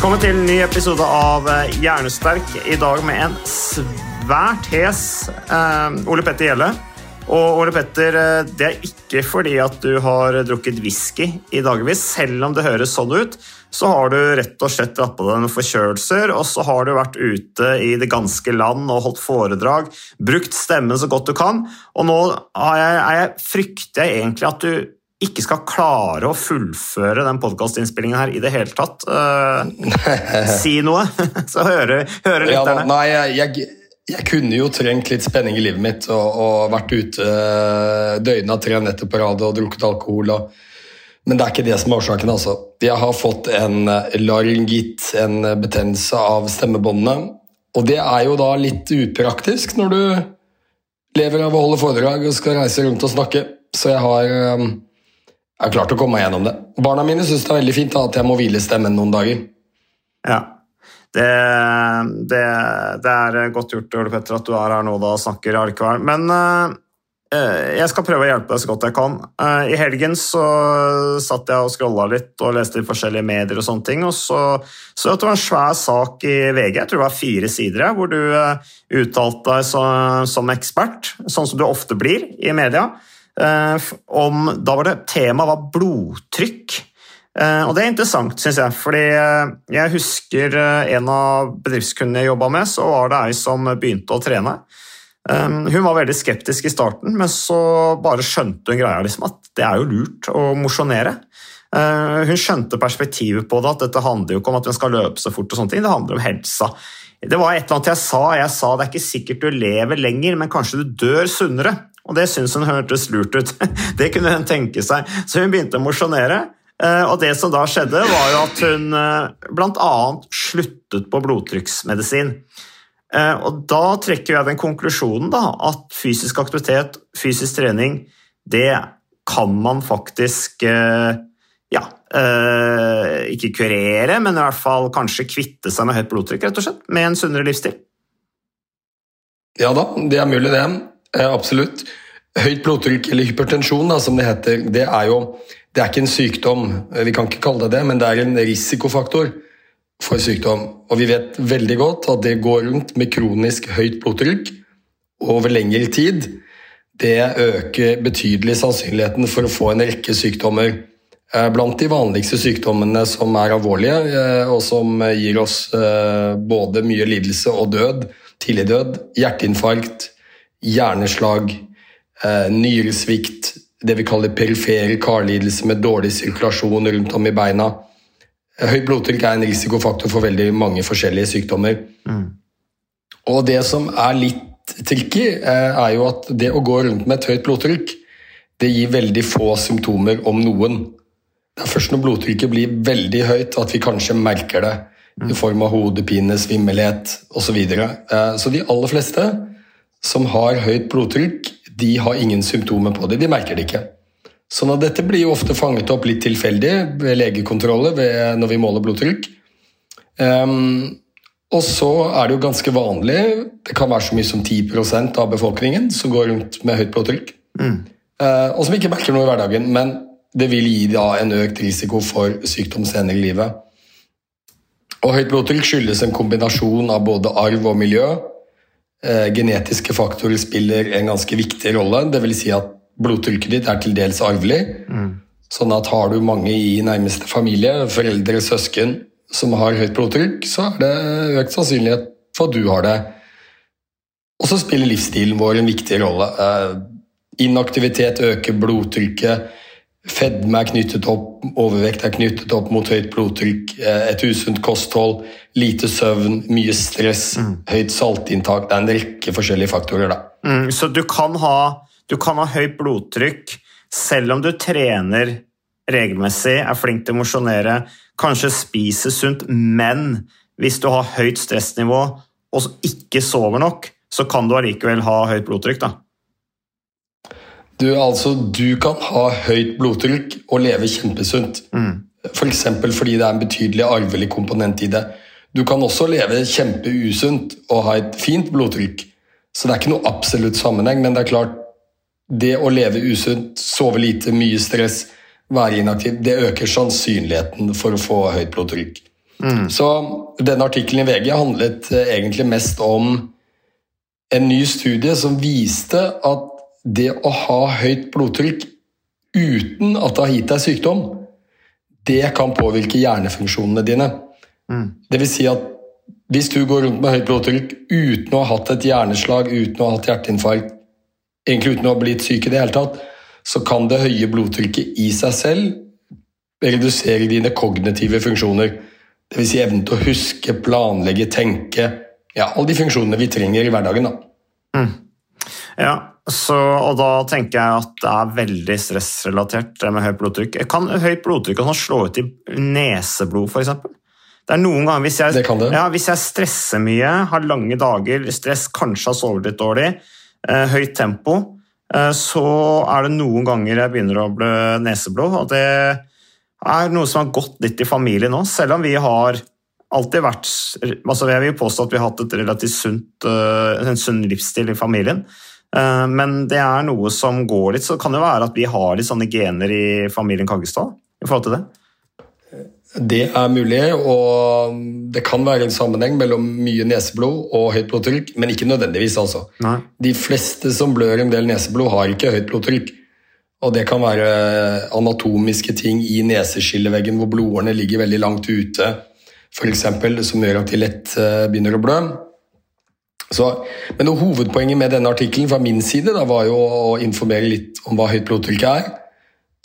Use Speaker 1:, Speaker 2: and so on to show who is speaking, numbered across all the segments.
Speaker 1: Velkommen til en ny episode av eh, Hjernesterk. I dag med en svært hes eh, Ole Petter Gjelle. Og Ole Petter, eh, det er ikke fordi at du har drukket whisky i dagevis. Selv om det høres sånn ut, så har du rett og slett dratt på deg noen forkjølelser, og så har du vært ute i det ganske land og holdt foredrag, brukt stemmen så godt du kan, og nå jeg, jeg, frykter jeg egentlig at du ikke skal klare å fullføre den podkastinnspillingen her i det hele tatt. Eh, si noe, så hører, hører
Speaker 2: Ja,
Speaker 1: lytterne.
Speaker 2: nei, jeg, jeg, jeg kunne jo trengt litt spenning i livet mitt og, og vært ute døgnet døgna tre netter på rad og drukket alkohol. Og, men det er ikke det som er årsaken. altså. Jeg har fått en eh, laryngitt, en eh, betennelse av stemmebåndene. Og det er jo da litt upraktisk når du lever av å holde foredrag og skal reise rundt og snakke. Så jeg har, eh, jeg har klart å komme meg gjennom det. Barna mine syns det er veldig fint da, at jeg må hvile stemmen noen dager.
Speaker 1: Ja. Det, det, det er godt gjort, Ole Petter, at du er her nå da og snakker allikevel. Men eh, jeg skal prøve å hjelpe deg så godt jeg kan. Uh, I helgen så satt jeg og scrolla litt og leste i forskjellige medier, og sånne ting, og så så jeg at det var en svær sak i VG, jeg tror det var fire sider, hvor du uh, uttalte deg så, som ekspert, sånn som du ofte blir i media. Eh, om, da var det Temaet var blodtrykk. Eh, og det er interessant, syns jeg, fordi eh, jeg husker en av bedriftskundene jeg jobba med, så var det ei som begynte å trene. Hun var veldig skeptisk i starten, men så bare skjønte hun greia liksom, at det er jo lurt å mosjonere. Hun skjønte perspektivet på det, at dette handler jo ikke om at hun skal løpe så fort, og sånne ting, det handler om helsa. Det var et eller annet jeg sa. Jeg sa det er ikke sikkert du lever lenger, men kanskje du dør sunnere. Og det syntes hun hørtes lurt ut. Det kunne hun tenke seg. Så hun begynte å mosjonere. Eh, Og det som da skjedde, var jo at hun bl.a. sluttet på blodtrykksmedisin. Eh, Og da trekker jeg den konklusjonen da, at fysisk aktivitet, fysisk trening, det kan man faktisk eh, ja, eh, ikke kurere, men i hvert fall kanskje kvitte seg med høyt blodtrykk, rett og slett, med en sunnere livsstil.
Speaker 2: Ja da, det er mulig det. Eh, absolutt. Høyt blodtrykk, eller hypertensjon da, som det heter, det er jo det er ikke en sykdom, eh, vi kan ikke kalle det det, men det er en risikofaktor for sykdom. Og vi vet veldig godt at det går rundt med kronisk høyt blodtrykk over lengre tid. Det øker betydelig sannsynligheten for å få en rekke sykdommer. Eh, Blant de vanligste sykdommene som er alvorlige, og som gir oss både mye lidelse og død, tidlig død, hjerteinfarkt, hjerneslag, eh, nyresvikt, det vi kaller perifere karlidelser med dårlig sirkulasjon rundt om i beina. Eh, Høyt blodtrykk er en risikofaktor for veldig mange forskjellige sykdommer. Og det som er litt tricky, eh, er jo at det å gå rundt med et høyt blodtrykk, det gir veldig få symptomer om noen. Det er først når blodtrykket blir veldig høyt at vi kanskje merker det i form av hodepine, svimmelhet osv. Så, videre. Så de aller fleste som har høyt blodtrykk, de har ingen symptomer på det. De merker det ikke. Sånn at dette blir jo ofte fanget opp litt tilfeldig ved legekontroller ved, når vi måler blodtrykk. Um, og så er det jo ganske vanlig, det kan være så mye som 10% av befolkningen som går rundt med høyt blodtrykk, eh, og som ikke merker noe i hverdagen, men det vil gi da en økt risiko for sykdom senere i livet. Og høyt blodtrykk skyldes en kombinasjon av både arv og miljø. Eh, genetiske faktorer spiller en ganske viktig rolle. Det vil si at blodtrykket ditt er til dels arvelig. Sånn at har du mange i nærmeste familie, foreldre, søsken, som har høyt blodtrykk, så er det økt sannsynlighet for at du har det. Og så spiller livsstilen vår en viktig rolle. Eh, Inaktivitet øker blodtrykket. Fedme er knyttet opp, overvekt er knyttet opp mot høyt blodtrykk. eh, Et usunt kosthold, lite søvn, mye stress, høyt saltinntak. Det er en rekke forskjellige faktorer. da.
Speaker 1: Mm, så du kan, ha, du kan ha høyt blodtrykk selv om du trener regelmessig, er flink til å mosjonere, kanskje spiser sunt, men hvis du har høyt stressnivå og ikke sover nok, så kan du allikevel ha høyt blodtrykk. da.
Speaker 2: Du, altså, du kan ha høyt blodtrykk og leve kjempesunt. F.eks. For fordi det er en betydelig arvelig komponent i det. Du kan også leve kjempeusunt og ha et fint blodtrykk. Så det er ikke noe absolutt sammenheng, men det er klart det å leve usunt, sove lite, mye stress, være inaktiv, det øker sannsynligheten for å få høyt blodtrykk. Så denne artikkelen i VG handlet eh, egentlig mest om en ny studie som viste at det å ha høyt blodtrykk uten at det har gitt deg sykdom, det kan påvirke hjernefunksjonene dine. Det vil si at hvis du går rundt med høyt blodtrykk uten å ha hatt et hjerneslag, uten å ha hatt hjerteinfarkt, egentlig uten å ha blitt syk i det hele tatt, så kan det høye blodtrykket i seg selv redusere dine kognitive funksjoner. Det vil si evnen til å huske, planlegge, tenke. Ja, alle de funksjonene vi trenger i hverdagen. da.
Speaker 1: Ja, så, og da tenker jeg at det er veldig stressrelatert, det med høyt blodtrykk. Kan høyt blodtrykk også slå ut i neseblod, f.eks.? Det er noen ganger hvis jeg,
Speaker 2: Det det.
Speaker 1: Ja, hvis jeg stresser mye, har lange dager, stress, kanskje har sovet litt dårlig, eh, høyt tempo, eh, så er det noen ganger jeg begynner å blø neseblod. Og det er noe som har gått litt i familien nå, selv om vi har alltid vært altså Jeg vil påstå at vi har hatt et relativt sunt, eh, en sunn livsstil i familien. Eh, Men det er noe som går litt, så kan det være at vi har litt sånne gener i familien Kaggestad i forhold til det.
Speaker 2: Det er mulig, og det kan være en sammenheng mellom mye neseblod og høyt blodtrykk, men ikke nødvendigvis. altså.
Speaker 1: Nei.
Speaker 2: De fleste som blør en del neseblod, har ikke høyt blodtrykk. Og det kan være anatomiske ting i neseskilleveggen hvor blodårene ligger veldig langt ute, eksempel, som gjør at de lett eh, begynner å blø. Så, men hovedpoenget med denne artikkelen fra min side da, var jo å informere litt om hva høyt blodtrykk er.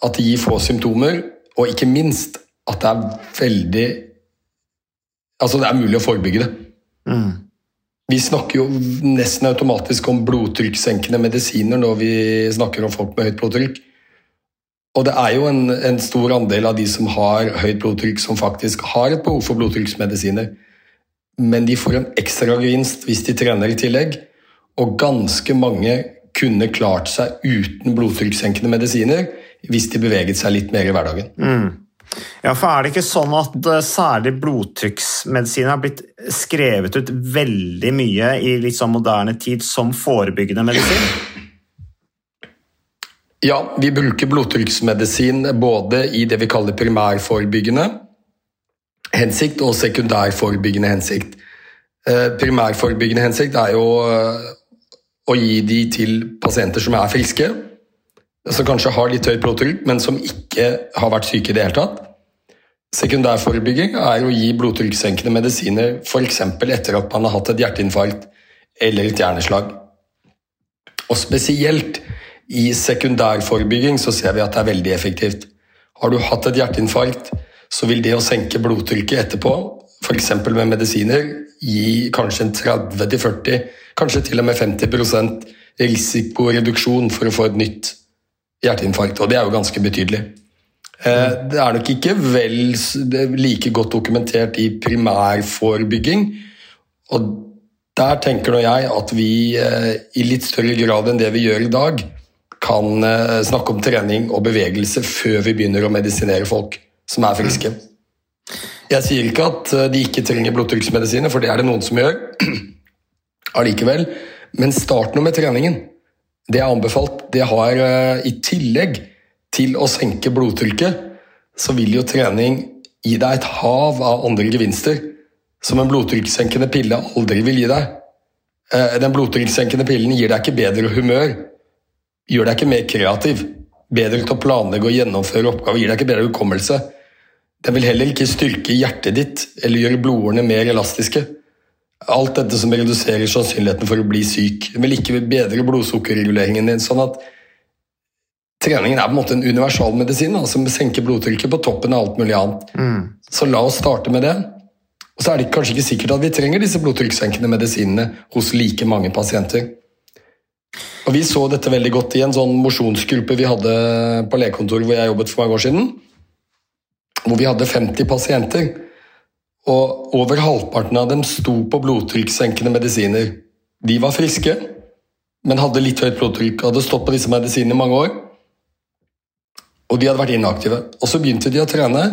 Speaker 2: At det gir få symptomer, og ikke minst at det er veldig Altså, det er mulig å forebygge det. Vi snakker jo nesten automatisk om blodtrykkssenkende medisiner når vi snakker om folk med høyt blodtrykk. Og det er jo en, en stor andel av de som har høyt blodtrykk, som faktisk har et behov for blodtrykksmedisiner. Men de får en ekstra gevinst hvis de trener i tillegg. Og ganske mange kunne klart seg uten blodtrykkssenkende medisiner hvis de beveget seg litt mer i hverdagen.
Speaker 1: Ja, for er det ikke sånn at eh, særlig blodtrykksmedisiner har blitt skrevet ut veldig mye i litt sånn moderne tid som forebyggende medisin?
Speaker 2: Ja, vi bruker blodtrykksmedisin både i det vi kaller primærforebyggende hensikt og sekundærforebyggende hensikt. Eh, Primærforebyggende hensikt er jo eh, å gi de til pasienter som er friske, som kanskje har litt høyt blodtrykk, men som ikke har vært syke i det hele tatt. Sekundærforebygging er å gi blodtrykkssenkende medisiner f.eks. etter at man har hatt et hjerteinfarkt eller et hjerneslag. Og spesielt i sekundærforebygging så ser vi at det er veldig effektivt. Har du hatt et hjerteinfarkt, så vil det å senke blodtrykket etterpå, f.eks. med medisiner, gi kanskje en 30-40, kanskje til og med 50% risikoreduksjon for å få et nytt hjerteinfarkt. Og det er jo ganske betydelig. Eh, Det er nok ikke vel like godt dokumentert i primærforebygging. Og der tenker nå jeg at vi eh, i litt større grad enn det vi gjør i dag, kan eh, snakke om trening og bevegelse før vi begynner å medisinere folk som er friske. Jeg sier ikke at eh, de ikke trenger blodtrykksmedisiner, for det er det noen som gjør. Allikevel. Men start nå med treningen. Det er anbefalt. Det har eh, i tillegg til å senke blodtrykket, så vil jo trening gi deg et hav av andre gevinster som en blodtrykkssenkende pille aldri vil gi deg. Eh, Den blodtrykkssenkende pillen gir deg ikke bedre humør, gjør deg ikke mer kreativ, bedre til å planlegge og gjennomføre oppgaver, gir deg ikke bedre hukommelse. Den vil heller ikke styrke hjertet ditt eller gjøre blodårene mer elastiske. Alt dette som reduserer sannsynligheten for å bli syk. Den vil ikke bedre blodsukkerreguleringen din. sånn at treningen er på en måte en universalmedisin som senker blodtrykket på toppen av alt mulig annet. Så la oss starte med det. Og så er det kanskje ikke sikkert at vi trenger disse blodtrykkssenkende medisinene hos like mange pasienter. Og Vi så dette veldig godt i en sånn mosjonsgruppe vi hadde på legekontoret hvor jeg jobbet for mange år siden. Hvor vi hadde 50 pasienter. Og over halvparten av dem sto på blodtrykkssenkende medisiner. De var friske, men hadde litt høyt blodtrykk. Hadde stått på disse medisinene i mange år. Og de hadde vært inaktive. Og så begynte de å trene,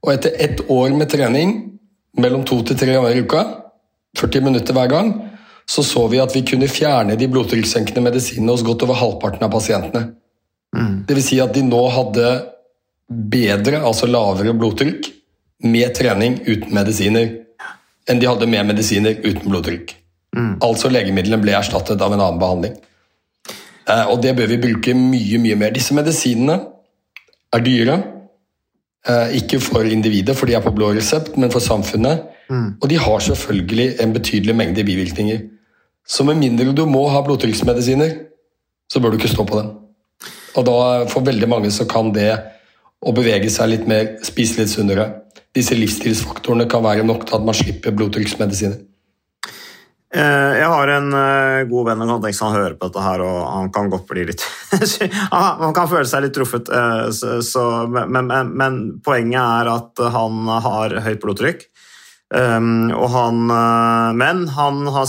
Speaker 2: og etter ett år med trening, mellom to til tre ganger i uka, 40 minutter hver gang, så så vi at vi kunne fjerne de blodtrykkssenkende medisinene hos godt over halvparten av pasientene. Det vil si at de nå hadde bedre, altså lavere blodtrykk, med trening uten medisiner, enn de hadde med medisiner uten blodtrykk. Altså legemidlene ble erstattet av en annen behandling. Eh, Og det bør vi bruke mye, mye mer. Disse medisinene er dyre. Eh, Ikke for individet, for de er på blå resept, men for samfunnet. Og de har selvfølgelig en betydelig mengde bivirkninger. Så med mindre du må ha blodtrykksmedisiner, så bør du ikke stå på den. Og da for veldig mange så kan det å bevege seg litt mer, spise litt sunnere, disse livsstilsfaktorene kan være nok til at man slipper blodtrykksmedisiner.
Speaker 1: Eh, Jeg har en eh, god venn og kan tenke han hører på dette her, og han kan godt bli litt Han kan føle seg litt truffet, eh, så, men, men, men poenget er at han har høyt blodtrykk. Um, og han Men han har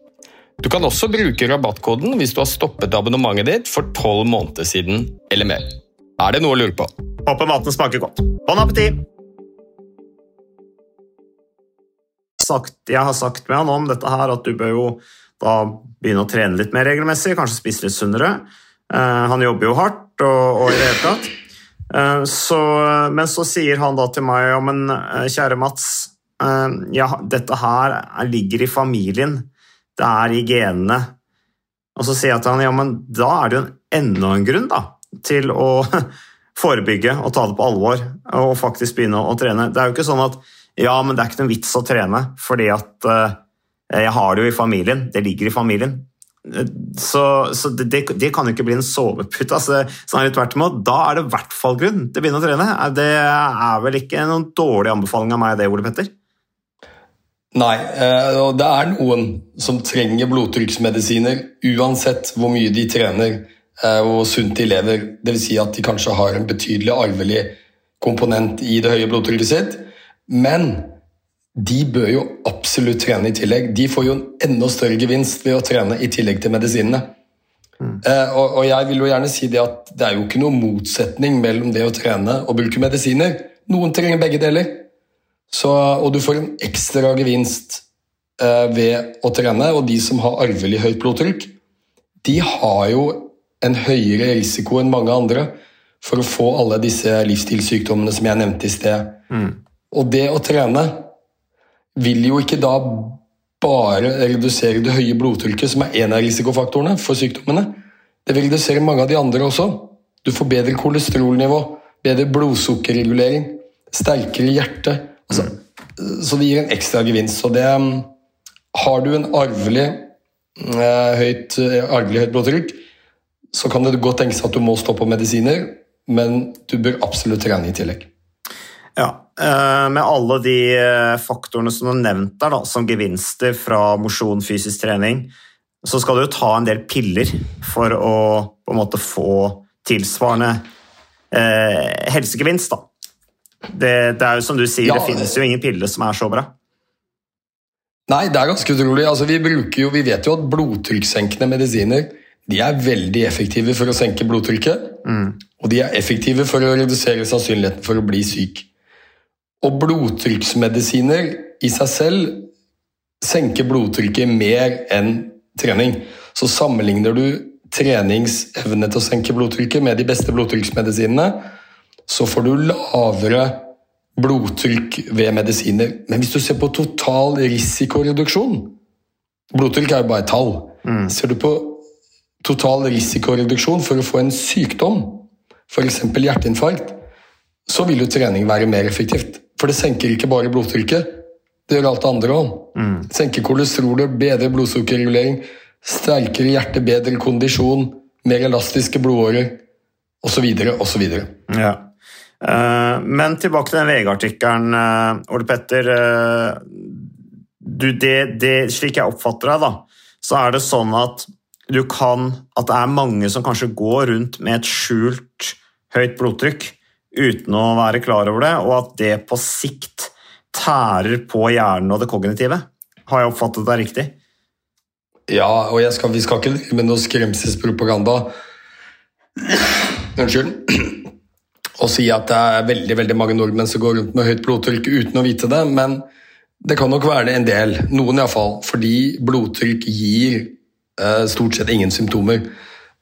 Speaker 3: Du kan også bruke rabattkoden hvis du har stoppet abonnementet ditt for tolv måneder siden eller mer. Er det noe å lure på?
Speaker 1: Håper maten smaker godt. Bon appétit! Jeg har sagt med han om dette her, at du bør jo da begynne å trene litt mer regelmessig, kanskje spise litt sunnere. Uh, han jobber jo hardt og, og i det hele tatt. Uh, så, men så sier han da til meg ja, men uh, kjære Mats, ja, dette her ligger i familien. Det er i genene. Og så sier jeg til han ja, men da er det jo enda en grunn da, til å forebygge og ta det på alvor og faktisk begynne å trene. Det er jo ikke sånn at ja, men det er ikke noen vits å trene fordi at jeg har det jo i familien. Det ligger i familien. Så, så det, det, kan jo ikke bli en sovepute. Altså, snarere tvert imot. Da er det i hvert fall grunn til å begynne å trene. Det er vel ikke noen dårlig anbefaling av meg, det, Ole Petter?
Speaker 2: Nei, eh, og det er noen som trenger blodtrykksmedisiner uansett hvor mye de trener eh, og sunt de lever. Dvs. Si at de kanskje har en betydelig arvelig komponent i det høye blodtrykket sitt. Men de bør jo absolutt trene i tillegg. De får jo en enda større gevinst ved å trene i tillegg til medisinene. Mm. Og, og, jeg vil jo gjerne si det at det er jo ikke noen motsetning mellom det å trene og bruke medisiner. Noen trenger begge deler. Så, og du får en ekstra gevinst eh, ved å trene. Og de som har arvelig høyt blodtrykk, de har jo en høyere risiko enn mange andre for å få alle disse livsstilssykdommene som jeg nevnte i sted. Mm. Og det å trene vil jo ikke da bare redusere det høye blodtrykket, som er en av risikofaktorene for sykdommene. Det vil redusere mange av de andre også. Du får bedre kolesterolnivå, bedre blodsukkerregulering, sterkere hjerte. Altså, så det gir en ekstra gevinst. Så det Har du en arvelig, eh, høyt, arvelig høyt blodtrykk, så kan det godt tenkes at du må stå på medisiner, men du bør absolutt trene i tillegg.
Speaker 1: Ja, Eh, med alle de eh, faktorene som har nevnt der, da, som gevinster fra mosjon, fysisk trening, så skal du jo ta en del piller for å på en måte få tilsvarende eh, helsegevinst. Da. Det, det, er jo som du sier, ja, det finnes jo ingen piller som er så bra.
Speaker 2: Nei, det er ganske utrolig. Altså, vi, jo, vi, vet jo at blodtrykkssenkende medisiner de er veldig effektive for å senke blodtrykket. Mm. Og de er effektive for å redusere sannsynligheten for å bli syk. Og blodtrykksmedisiner i seg selv senker blodtrykket mer enn trening. Så sammenligner du treningsevne til å senke blodtrykket med de beste blodtrykksmedisinene, så får du lavere blodtrykk ved medisiner. Men hvis du ser på total risikoreduksjon Blodtrykk er jo bare et tall. Mm. Ser du på total risikoreduksjon for å få en sykdom, f.eks. hjerteinfarkt, så vil jo trening være mer effektivt. For det senker ikke bare blodtrykket, det gjør alt det andre òg. Mm. Senker kolesterolet, bedre blodsukkerregulering, sterkere hjerte, bedre kondisjon, mer elastiske blodårer osv. osv.
Speaker 1: Ja. Uh, men tilbake til den VG-artikkelen, uh, Ole Petter. Uh, du, det, det, slik jeg oppfatter deg, da, så er det sånn at du kan At det er mange som kanskje går rundt med et skjult høyt blodtrykk uten å være klar over det, og at det på sikt tærer på hjernen og det kognitive. Har jeg oppfattet det riktig?
Speaker 2: Ja, og skal, vi skal ikke med noe skremselspropaganda Unnskyld. Og si at det er veldig veldig mange nordmenn som går rundt med høyt blodtrykk uten å vite det, men det kan nok være det en del. Noen iallfall. Fordi blodtrykk gir eh, stort sett ingen symptomer.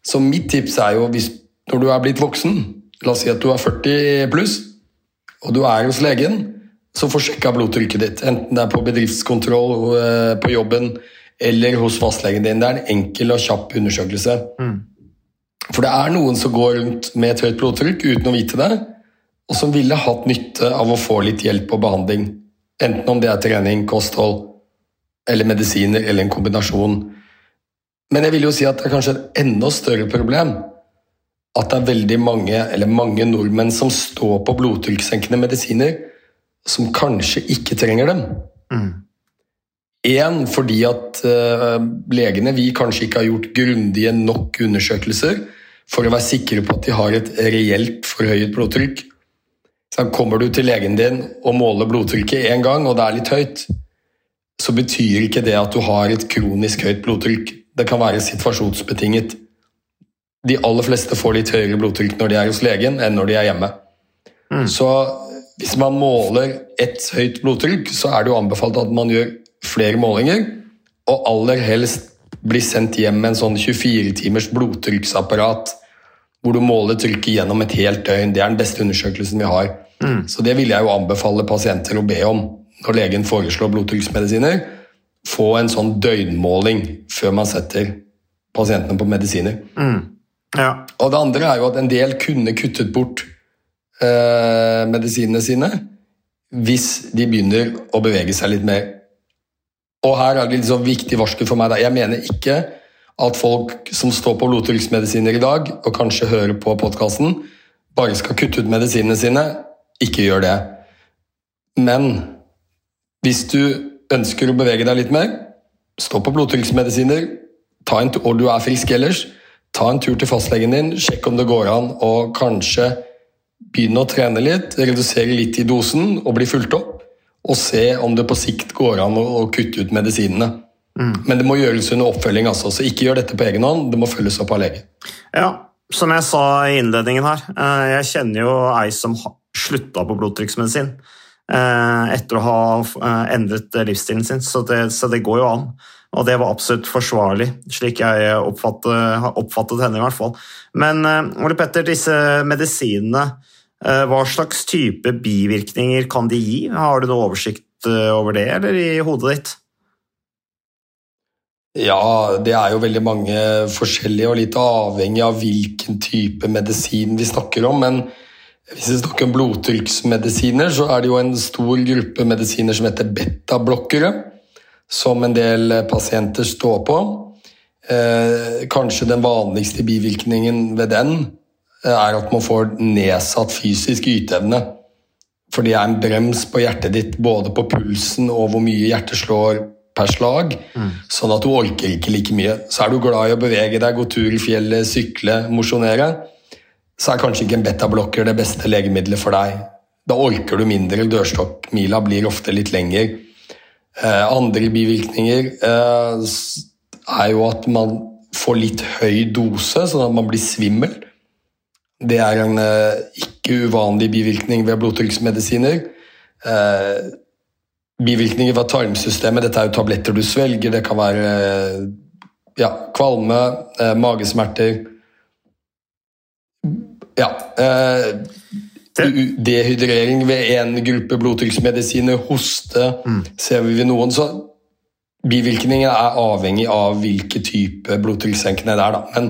Speaker 2: Så mitt tips er jo, hvis, når du er blitt voksen, La oss si at du er 40 pluss, og du er hos legen. Så få sjekka blodtrykket ditt, enten det er på bedriftskontroll, eh, på jobben eller hos fastlegen din. Det er en enkel og kjapp undersøkelse. Mm. For det er noen som går rundt med et høyt blodtrykk uten å vite det, og som ville hatt nytte av å få litt hjelp og behandling. Enten om det er trening, kosthold eller medisiner eller en kombinasjon. Men jeg vil jo si at det er kanskje et enda større problem at det er veldig mange, eller mange nordmenn som står på blodtrykkssenkende medisiner, som kanskje ikke trenger dem. Én fordi at uh, legene vi kanskje ikke har gjort grundige nok undersøkelser for å være sikre på at de har et reelt forhøyet blodtrykk. Så kommer du til legen din og måler blodtrykket én gang, og det er litt høyt, så betyr ikke det at du har et kronisk høyt blodtrykk. Det kan være situasjonsbetinget. De aller fleste får litt høyere blodtrykk når de er hos legen, enn når de er hjemme. Mm. Så hvis man måler ett høyt blodtrykk, så er det jo anbefalt at man gjør flere målinger, og aller helst bli sendt hjem med en sånn 24 timers blodtrykksapparat hvor du måler trykket gjennom et helt døgn. Det er den beste undersøkelsen vi har. Mm. Så det vil jeg jo anbefale pasienter å be om når legen foreslår blodtrykksmedisiner. Få en sånn døgnmåling før man setter pasientene på medisiner. Mm.
Speaker 1: Ja.
Speaker 2: Og det andre er jo at en del kunne kuttet bort eh, medisinene sine hvis de begynner å bevege seg litt mer. Og her er det sånn viktig varsel for meg. Da. Jeg mener ikke at folk som står på blodtrykksmedisiner i dag, og kanskje hører på podkasten, bare skal kutte ut medisinene sine. Ikke gjør det. Men hvis du ønsker å bevege deg litt mer, stå på blodtrykksmedisiner, og du er frisk ellers, ta en tur til fastlegen din, sjekk om det går an og kanskje begynne å trene litt, redusere litt i dosen og bli fulgt opp. Og se om det på sikt går an å kutte ut medisinene. Mm. Men det må gjøres under oppfølging, altså. så ikke gjør dette på egen hånd. Det må følges opp av lege.
Speaker 1: Ja, som jeg sa i innledningen her, eh, jeg kjenner jo ei som slutta på blodtrykksmedisin eh, etter å ha eh, endret livsstilen sin, så det, så det går jo an. Og det var absolutt forsvarlig, slik jeg oppfattet, har oppfattet henne i hvert fall. Men Ole Petter, disse medisinene, hva slags type bivirkninger kan de gi? Har du noe oversikt over det, eller i hodet ditt?
Speaker 2: Ja, det er jo veldig mange forskjellige, og litt avhengig av hvilken type medisin vi snakker om. Men hvis vi snakker om blodtrykksmedisiner, så er det jo en stor gruppe medisiner som heter betablokkere, som en del pasienter står på. Eh, kanskje den vanligste bivirkningen ved den eh, er at man får nedsatt fysisk yteevne. For det er en brems på hjertet ditt, både på pulsen og hvor mye hjertet slår per slag, mm. sånn at du orker ikke like mye. Så er du glad i å bevege deg, gå tur i fjellet, sykle, mosjonere, så er kanskje ikke en betablokker det beste legemiddelet for deg. Da orker du mindre, dørstokkmila blir ofte litt lenger. Eh, andre bivirkninger eh, er jo at man får litt høy dose, sånn at man blir svimmel. Det er en eh, ikke uvanlig bivirkning ved blodtrykksmedisiner. Eh, bivirkninger fra tarmsystemet. Dette er jo tabletter du svelger. Det kan være ja, kvalme, eh, magesmerter Ja. Eh, dehydrering ved en gruppe blodtrykksmedisiner, hoste mm. ser vi ved noen. Så bivirkninger er avhengig av hvilke type blodtrykkssenkende det er. Da. Men,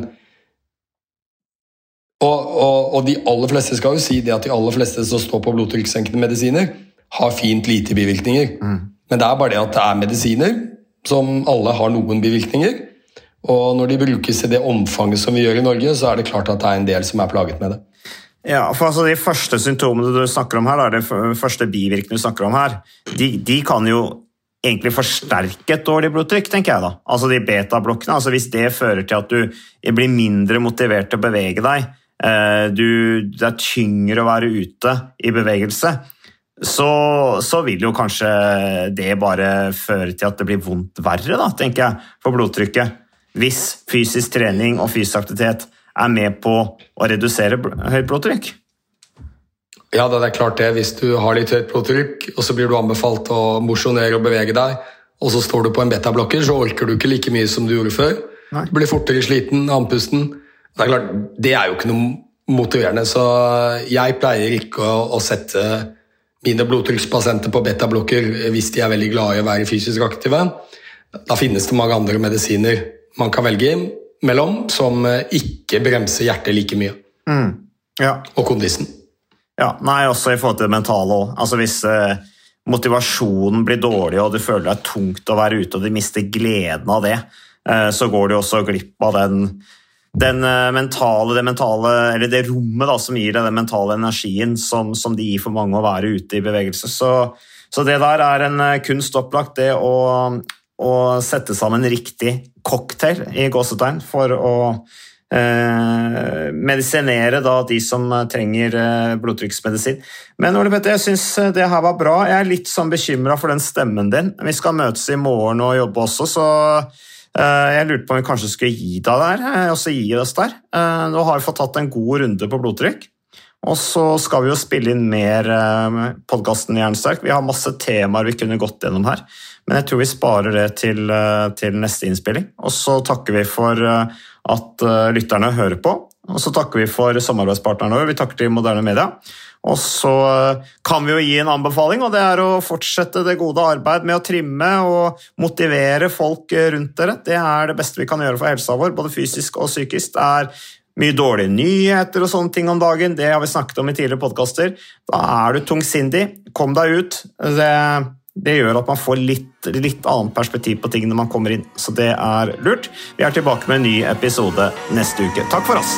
Speaker 2: og, og, og, de aller fleste skal jo si det at de aller fleste som står på blodtrykkssenkende medisiner, har fint lite bivirkninger. Mm. Men det er bare det at det er medisiner som alle har noen bivirkninger. Og når de brukes i det omfanget som vi gjør i Norge, så er det klart at det er en del som er plaget med det.
Speaker 1: Ja, for altså De første symptomene du snakker om her, de første bivirkningene du snakker om her, de, de, kan jo egentlig forsterke et dårlig blodtrykk, tenker jeg da. Altså de betablokkene. altså Hvis det fører til at du blir mindre motivert til å bevege deg, du, det er tyngre å være ute i bevegelse, så, så, vil jo kanskje det bare føre til at det blir vondt verre, da, tenker jeg, for blodtrykket. Hvis fysisk trening og fysisk aktivitet er med på å redusere høyt blodtrykk.
Speaker 2: Ja, det er klart det. Hvis du har litt høyt blodtrykk, og så blir du anbefalt å mosjonere og bevege deg, og så står du på en betablokker, så orker du ikke like mye som du gjorde før. Du blir fortere sliten, andpusten. Det er klart, det er jo ikke noe motiverende, så jeg pleier ikke å, å sette mine blodtrykkspasienter på betablokker hvis de er veldig glade i å være fysisk aktive. Da finnes det mange andre medisiner man kan velge mellom som ikke bremser hjertet like mye.
Speaker 1: Mm. Ja.
Speaker 2: Og kondisen.
Speaker 1: Ja, nei, også i forhold til det mentale òg. Altså hvis eh, motivasjonen blir dårlig og du føler det er tungt å være ute og du mister gleden av det, eh, så går du også glipp av den den eh, mentale, det mentale, eller det rommet da, som gir deg den mentale energien som, som det gir for mange å være ute i bevegelse. Så, så det der er en eh, kunst opplagt, det å, å sette sammen riktig cocktail i gåsetegn for å eh, medisinere da de som trenger eh, blodtrykksmedisin. Men Ole Petter, jeg syns det her var bra. Jeg er litt sånn bekymra for den stemmen din. Vi skal møtes i morgen og jobbe også, så eh, jeg lurte på om vi kanskje skulle gi deg der, eh, og gi oss der. Eh, Nå har vi fått tatt en god runde på blodtrykk. Og så skal vi jo spille inn mer eh, podkasten Jernsterk. Vi har masse temaer vi kunne gått gjennom her, men jeg tror vi sparer det til, eh, til neste innspilling. Og så takker vi for eh, at eh, lytterne hører på, og så takker vi for samarbeidspartnerne våre. Vi takker til Moderne Media. Og så eh, kan vi jo gi en anbefaling, og det er å fortsette det gode arbeid med å trimme og motivere folk eh, rundt dere. Det er det beste vi kan gjøre for helsa vår, både fysisk og psykisk. Det er mye dårlige nyheter og sånne ting om dagen. Det har vi snakket om i tidligere podkaster. Da er du tungsindig. Kom deg ut. Det, det gjør at man får litt, litt annet perspektiv på ting når man kommer inn, så det er lurt. Vi er tilbake med en ny episode neste uke. Takk for oss.